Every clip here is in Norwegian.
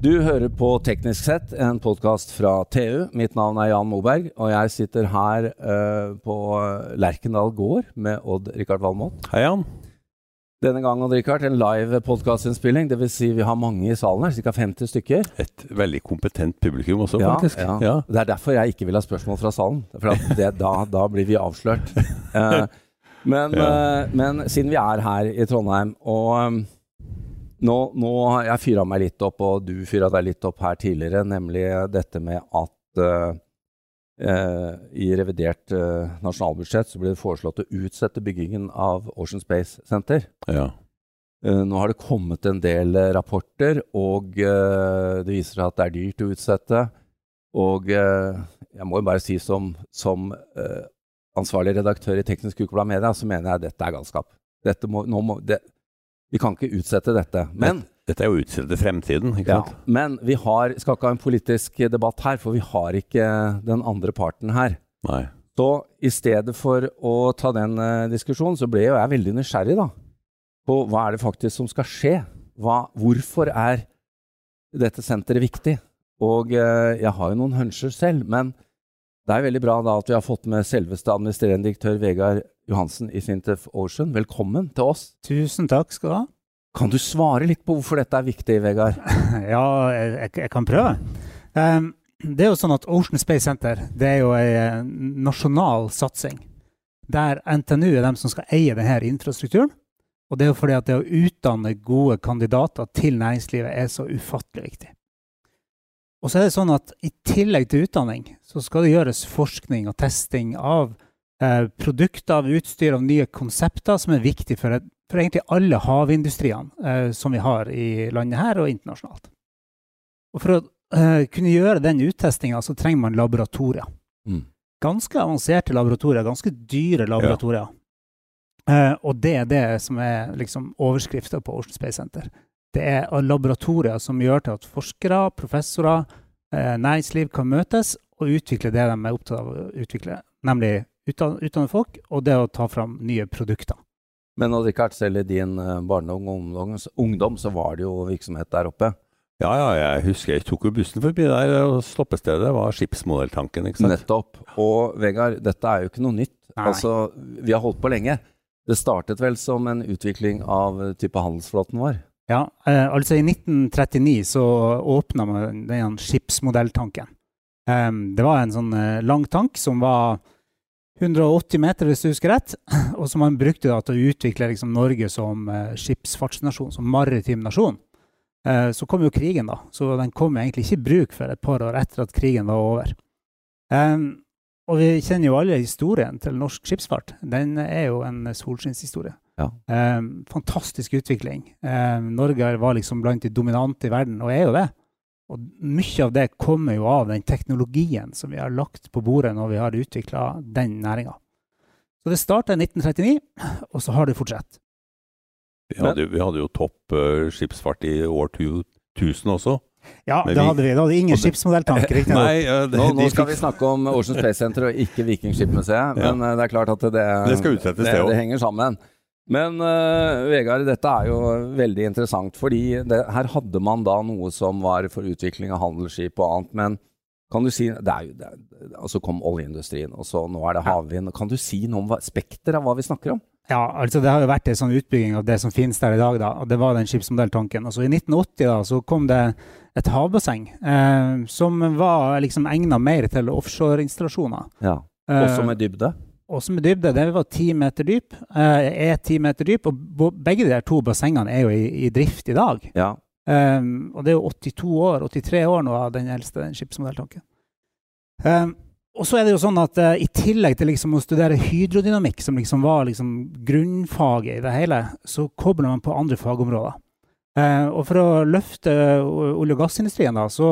Du hører på Teknisk sett, en podkast fra TU. Mitt navn er Jan Moberg, og jeg sitter her uh, på Lerkendal gård med Odd-Rikard Valmot. Hei, Jan. Denne gang Odd-Rikard, en live podkastinnspilling. Dvs. Si vi har mange i salen her, ca. 50 stykker. Et veldig kompetent publikum også, ja, faktisk. Ja. ja. Det er derfor jeg ikke vil ha spørsmål fra salen. For det, da, da, blir vi avslørt. Uh, men, ja. uh, men, siden vi er her i Trondheim og nå, nå har jeg fyra meg litt opp, og du fyra deg litt opp her tidligere, nemlig dette med at uh, uh, i revidert uh, nasjonalbudsjett så ble det foreslått å utsette byggingen av Ocean Space Center. Ja. nå har det kommet en del rapporter, og det viser seg at det er dyrt å utsette. Og jeg må jo bare si som, som ansvarlig redaktør i Teknisk Ukeblad Media, så mener jeg dette er galskap. Dette må, må, det, vi kan ikke utsette dette. Men Dette er jo utsette fremtiden, ikke ja, sant? Men vi har, skal ikke ha en politisk debatt her, for vi har ikke den andre parten her. Nei. Så i stedet for å ta den uh, diskusjonen, så ble jo jeg veldig nysgjerrig da, på hva er det faktisk som skal skje. Hva, hvorfor er dette senteret viktig? Og uh, jeg har jo noen huncher selv, men det er veldig bra da at vi har fått med selveste administrerende direktør Vegard Johansen i Sintef Ocean. Velkommen til oss. Tusen takk skal du ha. Kan du svare litt på hvorfor dette er viktig, Vegard? ja, jeg, jeg, kan prøve. Um, det er jo sånn at Ocean Space Center det er jo en eh, nasjonal satsing. Der NTNU er dem som skal eie denne infrastrukturen. Og det er jo fordi at det å utdanne gode kandidater til næringslivet er så ufattelig viktig. Og så er det sånn at i tillegg til utdanning så skal det gjøres forskning og testing av produkter, av utstyr, av nye konsepter som er viktig for, for egentlig alle havindustriene eh, som vi har i landet her og internasjonalt. Og for å eh, kunne gjøre den uttestinga så trenger man laboratorier. Mm. Ganske avanserte laboratorier, ganske dyre laboratorier. Ja. Og det er det som er liksom, overskrifta på Ocean Space Center. Det er laboratorier som gjør til at forskere, professorer, eh, næringsliv kan møtes og utvikle det de er opptatt av å utvikle, nemlig utdanne, utdanne folk og det å ta fram nye produkter. Men når Richard selv i din barndom barne- og ungdom, så var det jo virksomhet der oppe? Ja, ja, jeg husker jeg tok jo bussen forbi der, og stoppestedet var skipsmodelltanken. ikke sant? Nettopp. Og Vegard, dette er jo ikke noe nytt. Nei. Altså, Vi har holdt på lenge. Det startet vel som en utvikling av type handelsflåten vår? Ja, eh, altså I 1939 så åpna man den skipsmodelltanken. Um, det var en sånn eh, lang tank som var 180 meter, hvis du husker rett, og som man brukte da, til å utvikle liksom, Norge som eh, skipsfartsnasjon, som maritim nasjon. Eh, så kom jo krigen, da, så den kom egentlig ikke i bruk før et par år etter at krigen var over. Eh, og vi kjenner jo alle historien til norsk skipsfart. Den er jo en solskinnshistorie. Ja. Fantastisk utvikling. Eh, Norge var liksom blant de dominante i verden, og er jo det. Og mye av det kommer jo av den teknologien som vi har lagt på bordet når vi har utvikla den næringa. Så det starta i 1939, og så har det fortsatt. Vi hadde, vi hadde jo topp uh, skipsfart i år 2000 også. Ja, det hadde vi. Det hadde ingen skipsmodelltanker, riktig Nei, uh, det, nå, nå skal vi snakke om Ocean Space Center og ikke Vikingskipmuseet, men ja. det er klart at det, det, skal det, det, det henger sammen. Men uh, Vegard, dette er jo veldig interessant, fordi det, her hadde man da noe som var for utvikling av handelsskip og annet. Men kan du si det er jo, det, Og så kom oljeindustrien, og så nå er det havvind. Kan du si noe om spekteret av hva vi snakker om? Ja, altså det har jo vært en sånn utbygging av det som finnes der i dag. da, og Det var den skipsmodelltanken. Altså I 1980 da, så kom det et havbasseng eh, som var liksom egna mer til offshoreinstallasjoner. Ja, Også med dybde? Også med dybde. Den var ti meter dyp. Eh, er ti meter dyp, og begge de to bassengene er jo i, i drift i dag. Ja. Um, og det er jo 82 år, 83 år nå av den eldste den skipsmodelltanken. Um, og så er det jo sånn at uh, I tillegg til liksom å studere hydrodynamikk, som liksom var liksom grunnfaget i det hele, så kobler man på andre fagområder. Uh, og for å løfte olje- og gassindustrien da, så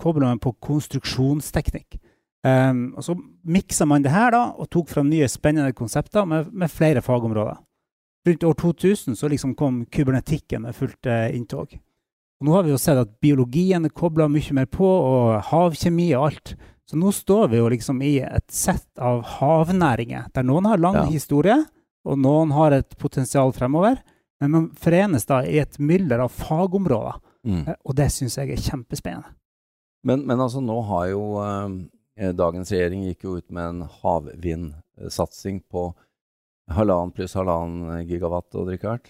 kobler man på konstruksjonsteknikk. Um, og så miksa man det her da, og tok fram nye, spennende konsepter med, med, flere fagområder. Rundt år 2000 så liksom kom kybernetikken med fullt uh, inntog. Og nå har vi jo sett at biologien er kobla mye mer på, og havkjemi og alt. Så nå står vi jo liksom i et sett av havnæringer, der noen har lang ja. historie, og noen har et potensial fremover. Men man forenes da i et mylder av fagområder Mm. Eh, Og det syns jeg er kjempespennende. Men, men altså, nå har jo eh, dagens regjering gikk jo ut med en havvindsatsing på halvannen pluss halvannen gigawatt, og Rikard.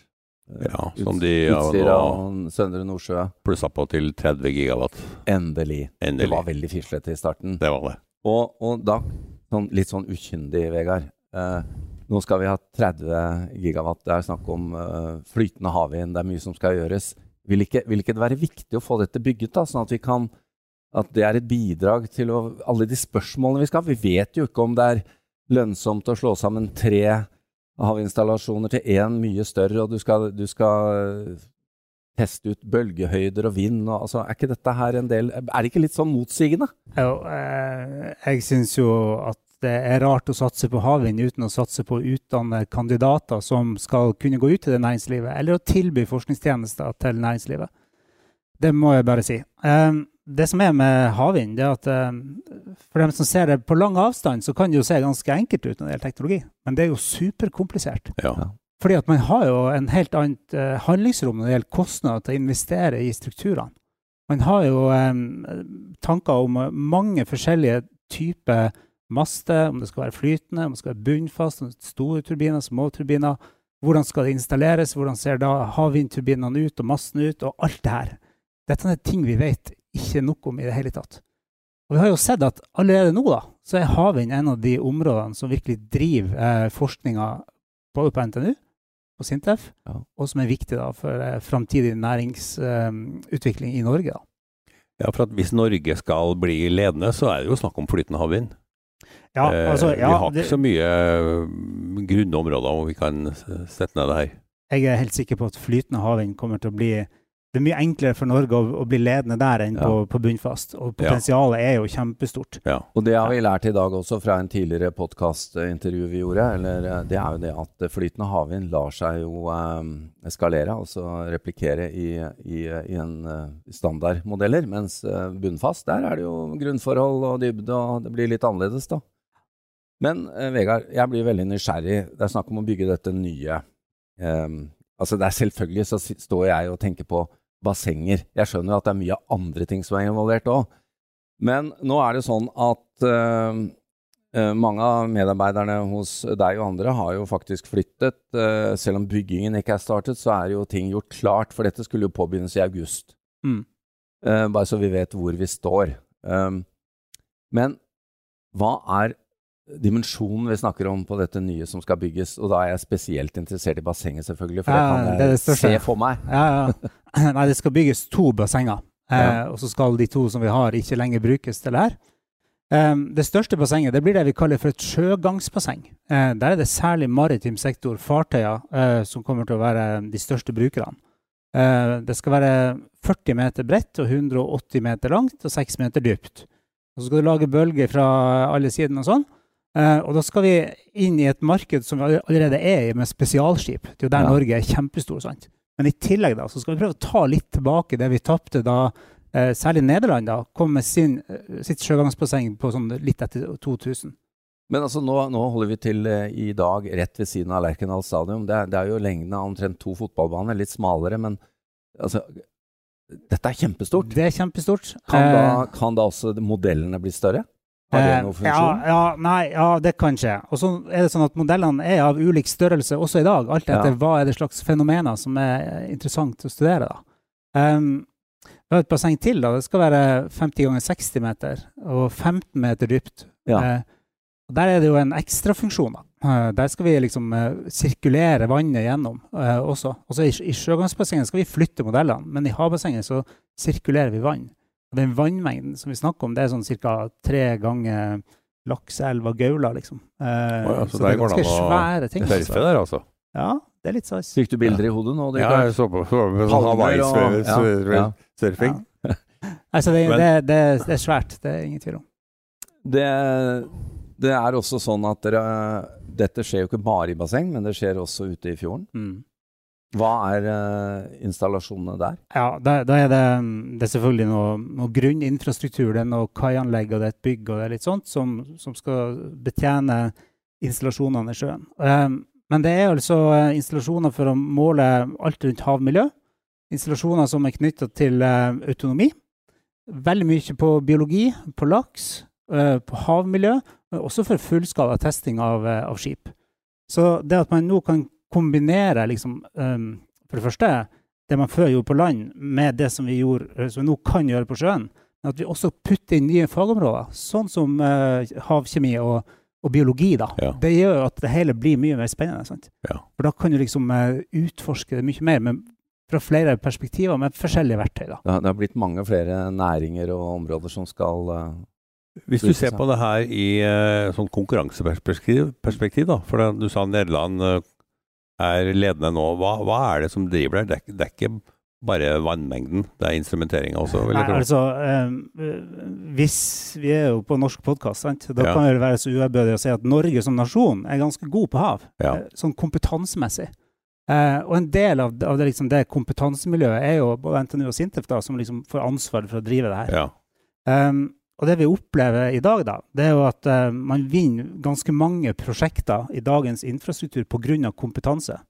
Eh, Ja, som de ja, Utsira og Søndre Nordsjø. plussa på til 30 gigawatt. Endelig. Det var veldig fislete i starten. Det var det. Og, og da, sånn, litt sånn ukyndig, Vegard. Eh, nå skal vi ha 30 gigawatt. Det er snakk om eh, flytende havvind. Det er mye som skal gjøres. Vil ikke, vil ikke det være viktig å få dette bygget, da, sånn at vi kan at det er et bidrag til å, alle de spørsmålene vi skal ha? Vi vet jo ikke om det er lønnsomt å slå sammen tre havinstallasjoner til én mye større, og du skal, du skal eh, teste ut bølgehøyder og vind. Og, altså, er ikke dette her en del Er det ikke litt sånn motsigende? Jo, eh, jeg syns jo at det er rart å satse på havvind uten å satse på å utdanne kandidater som skal kunne gå ut til det næringslivet, eller å tilby forskningstjenester til næringslivet. Det må jeg bare si. Eh, det som er med havvind, det er at eh, for dem som ser det på lang avstand, så kan det jo se ganske enkelt ut når det gjelder teknologi, men det er jo superkomplisert. Ja. Fordi at man har jo en helt annet eh, handlingsrom når det gjelder kostnader til å investere i strukturene. Man har jo tanker om eh, mange forskjellige typer master, om det skal være flytende, om det skal være bunnfast, om det er store turbiner, små turbiner. Hvordan skal det installeres, hvordan ser da havvindturbinene ut og massen ut, og alt det her. Dette er ting vi vet ikke nok om i det hele tatt. Og vi har jo sett at allerede nå da, så er havvind en av de områdene som virkelig driver eh, forskninga både på NTNU og Sintef, Ja. og som er viktig da for eh, framtidig næringsutvikling i Norge. da. ja, for at hvis Norge skal bli ledende, så er det jo snakk om flytende havvind. Ja, altså, ja, vi har har det, ikke så mye eh, grunne områder hvor vi kan sette ned det her. jeg er helt sikker på at flytende havvind kommer til å bli Det er mye enklere for Norge å, å bli ledende der enn Ja. på, på bunnfast. Og Ja. potensialet er jo kjempestort. Ja. Og det har vi lært i dag også fra en tidligere podkastintervju vi gjorde. Eller, eh, det er jo det at eh, flytende havvind lar seg jo um, eskalere, altså replikere i, i, i en uh, standardmodeller. Mens uh, bunnfast, der er det jo grunnforhold og dybde, og det blir litt annerledes, da. Men uh, Vegard, jeg blir veldig nysgjerrig. Det er snakk om å bygge dette nye. Eh, altså det er Selvfølgelig så står jeg og tenker på bassenger. Jeg skjønner at det er mye andre ting som er involvert òg. Men nå er det sånn at eh, mange av medarbeiderne hos deg og andre har jo faktisk flyttet. Uh, selv om byggingen ikke er startet, så er jo ting gjort klart, for dette skulle jo påbegynnes i august. Mm. Uh, bare så vi vet hvor vi står. Um, men hva er dimensjonen vi snakker om på dette nye som skal bygges? Og da er jeg spesielt interessert i bassenget, selvfølgelig, for Ja, det kan jeg det se for meg. Ja, ja. Nei, det skal bygges to bassenger. Eh, Og så skal de to som vi har, ikke lenger brukes til det her. Eh, det største bassenget det blir det vi kaller for et sjøgangsbasseng. Eh, der er det særlig maritim sektor, fartøyer, eh, som kommer til å være de største brukerne. Eh, det skal være 40 meter bredt og 180 meter langt og 6 meter dypt. Og så skal du lage bølger fra alle sidene og sånn. Eh, og da skal vi inn i et marked som vi allerede er i, med spesialskip. Det er jo der Ja. Norge er kjempestor. sant? Men i tillegg da, så skal vi prøve å ta litt tilbake det vi tapte da uh, særlig Nederland da, kom med sin, uh, sitt sjøgangsbasseng på sånn litt etter 2000. Men altså, nå, nå holder vi til i dag rett ved siden av Lerkendal stadion. Det, det er jo lengden av omtrent to fotballbaner, litt smalere, men altså Dette er kjempestort. Det er kjempestort. Kan da, kan da også modellene bli større? Har det eh, noen funksjon? ja, nei, ja, det kan skje. Og så er det sånn at modellene er av ulik størrelse også i dag, alt etter Ja. hva er det slags fenomener som er interessant å studere. da. Um, vi har et basseng til. da. Det skal være 50 ganger 60 meter og 15 meter dypt. Ja. Eh, og der er det jo en ekstrafunksjon. Eh, der skal vi liksom eh, sirkulere vannet gjennom eh, også. Også i, I sjøgangsbassenget skal vi flytte modellene, men i havbassenget så sirkulerer vi vann. Og den vannmengden som vi snakker om, det er sånn ca. tre ganger lakseelva Gaula, liksom. Eh, ja, så så, der det er ganske svære ting. Surfe Altså. der, altså. Ja, det er litt sånn. Fikk du bilder i hodet nå? Ja, jeg så på, så på sånn ja, Hawaii-surfing. ja. Altså, det, det, det, det er svært, det er ingen tvil om. Det, det er også sånn at dere Dette skjer jo ikke bare i basseng, men det skjer også ute i fjorden. Mm. Hva er uh, installasjonene der? Ja, da, da er det, det er selvfølgelig noe, noe grunninfrastruktur. Det er noe kaianlegg og det er et bygg og det er litt sånt som, som skal betjene installasjonene i sjøen. Um, men det er altså eh, installasjoner for å måle alt rundt havmiljø. Installasjoner som er knytta til uh, autonomi. Veldig mye på biologi, på laks, uh, på havmiljø, men også for fullskala testing av, av skip. Så det at man nå kan kombinere liksom, um, for det første det man før gjorde på land, med det som vi, gjorde, eh, som vi nå kan gjøre på sjøen, men at vi også putter inn nye fagområder, sånn som uh, havkjemi og, og biologi, da. Ja. Det gjør jo at det hele blir mye mer spennende. sant? Ja. For da kan du liksom uh, utforske det mye mer men fra flere perspektiver med forskjellige verktøy. da. Det har, det har blitt mange flere næringer og områder som skal uh, Hvis du ser på det her i uh, sånn konkurranseperspektiv, perspektiv, da, for det, du sa Nederland eh, er ledende nå. Hva, hva er det som driver der? Det, det er ikke bare vannmengden, det er instrumenteringa også? vil Nei, jeg tro. altså, um, hvis vi er jo på norsk podkast, da Ja. kan vi være så uærbødige å si at Norge som nasjon er ganske god på hav, Ja. eh, sånn kompetansemessig. Uh, og en del av, av det, liksom, det kompetansemiljøet er jo både NTNU og Sintef da, som liksom får ansvar for å drive det her. Ja. Um, og det vi opplever i dag, da, det er jo at uh, man vinner ganske mange prosjekter i dagens infrastruktur pga. kompetanse.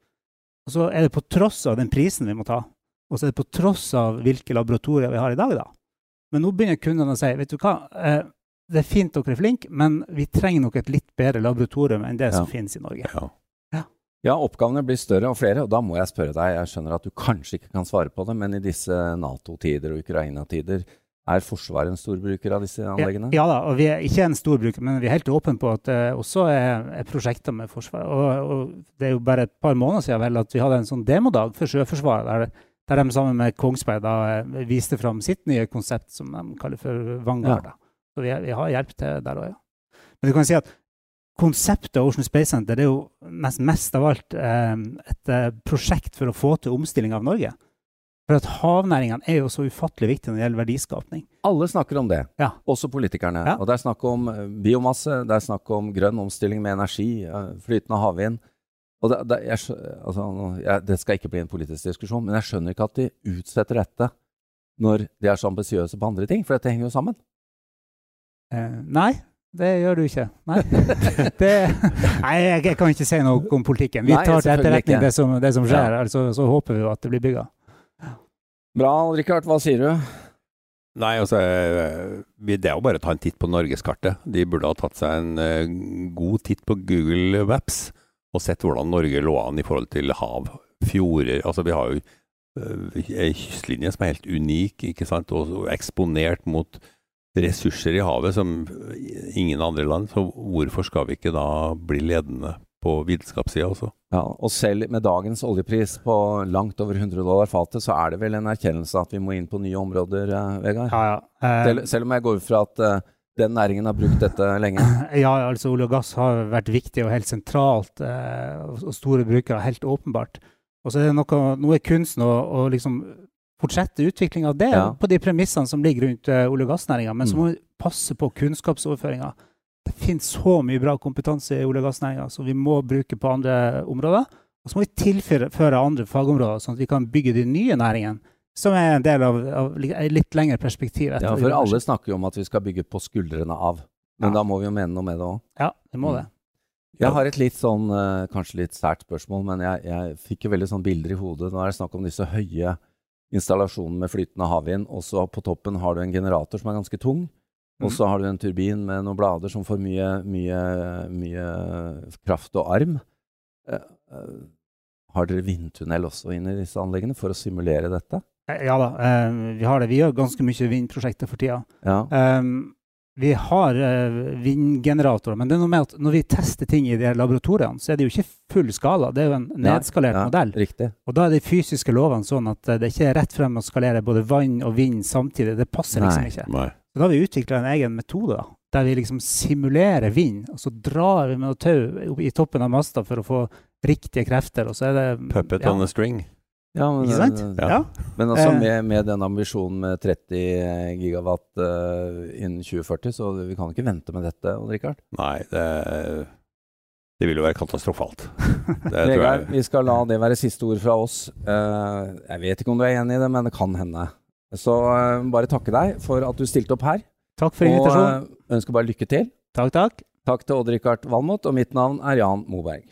Og så er det på tross av den prisen vi må ta, og så er det på tross av hvilke laboratorier vi har i dag. da. Men nå begynner kundene å si vet du hva, uh, det er fint dere er flinke, men vi trenger nok et litt bedre laboratorium enn det som finnes i Norge. ja. Ja, oppgavene blir større og flere, og da må jeg spørre deg. Jeg skjønner at du kanskje ikke kan svare på det, men i disse Nato-tider og Ukraina-tider, er Forsvaret en storbruker av disse anleggene? Ja, ja da, og vi er ikke en storbruker, men vi er helt åpne på at det også er, er prosjekter med Forsvaret. Og, og det er jo bare et par måneder siden vel at vi hadde en sånn demodag for Sjøforsvaret, der, der de sammen med Kongsberg da eh, viste fram sitt nye konsept, som de kaller for Vanguard. Ja. Så vi, vi har hjelp til der òg, ja. Men du kan si at konseptet Ocean Space Center det er jo nesten mest av alt eh, et eh, prosjekt for å få til omstilling av Norge. For at havnæringene er jo så ufattelig viktige når det gjelder verdiskapning. Alle snakker om det, Ja. også politikerne. Ja. Og det er snakk om eh, biomasse, det er snakk om grønn omstilling med energi, eh, flytende havvind. Og det, det, jeg, altså, jeg, det skal ikke bli en politisk diskusjon, men jeg skjønner ikke at de utsetter dette når de er så ambisiøse på andre ting, for dette henger jo sammen. Eh, nei, det gjør du ikke. Nei, det, nei jeg, jeg kan ikke si noe om politikken. Vi tar til etterretning det som, det som skjer. Altså, så håper vi at det blir bygga. Bra, Richard, hva sier du? Nei, altså eh, Det er jo bare å ta en titt på norgeskartet. De burde ha tatt seg en eh, god titt på Google Maps og sett hvordan Norge lå an i forhold til hav, fjorder Altså vi har jo eh, ei kystlinje som er helt unik, ikke sant, og eksponert mot ressurser i havet som ingen andre land. Så hvorfor skal vi ikke da bli ledende på vitenskapssida også? Ja, og selv med dagens oljepris på langt over 100 dollar fatet, så er det vel en erkjennelse at vi må inn på nye områder, eh, Vegard? Ja, ja. Eh, Selv, selv om jeg går ut fra at eh, den næringen har brukt dette lenge. ja, altså olje og gass har vært viktig og helt sentralt, eh, og store brukere, helt åpenbart. Og så er det noe, nå er kunsten å, å liksom fortsette utviklinga av det Ja. på de premissene som ligger rundt eh, olje- og gassnæringa, men så Mm. må vi passe på kunnskapsoverføringa. Det finnes så mye bra kompetanse i olje- og gassnæringa som vi må bruke på andre områder. Og så må vi tilføre andre fagområder, sånn at vi kan bygge de nye næringene, som er en del av, av et litt lengre perspektiv. Ja, for alle snakker jo om at vi skal bygge på skuldrene av. Men Ja. da må vi jo mene noe med det òg. Ja, vi må det. Jeg har et litt sånn, eh, kanskje litt sært spørsmål, men jeg, jeg fikk jo veldig sånn bilder i hodet. Nå er det snakk om disse høye installasjonene med flytende havvind, og så på toppen har du en generator som er ganske tung. Og så har du en turbin med noen blader som får mye, mye, mye kraft og arm. Eh, eh, har dere vindtunnel også inne i disse anleggene for å simulere dette? Eh, Ja da, eh, vi har det. Vi gjør ganske mye vindprosjekter for tida. Ja. Um, vi har vindgeneratorer, men det er noe med at når vi tester ting i de laboratoriene, så er det jo ikke full skala. Det er jo en nedskalert ja, modell. Riktig. Og da er de fysiske lovene sånn at det ikke er rett frem å skalere både vann og vind samtidig. Det passer liksom Nei. ikke. Nei. Så da har vi utvikla en egen metode da, der vi liksom simulerer vind, og så drar vi med noe tau i toppen av masta for å få riktige krefter, og så er det Puppet ja, on a string. Ja, men, Ikke sant? Ja. Ja. Men altså Eh. med, med den ambisjonen med 30 gigawatt uh, innen 2040, så vi kan ikke vente med dette, Odd Rikard. Nei, det, det vil jo være katastrofalt. Det tror Vegard, jeg. vi skal la det være siste ord fra oss. Uh, jeg vet ikke om du er enig i det, men det kan hende. Så eh, bare takke deg for at du stilte opp her. Takk for invitasjonen. Og ønsker bare lykke til. Takk, takk. Takk til Odd Rikard Valmot, og mitt navn er Jan Moberg.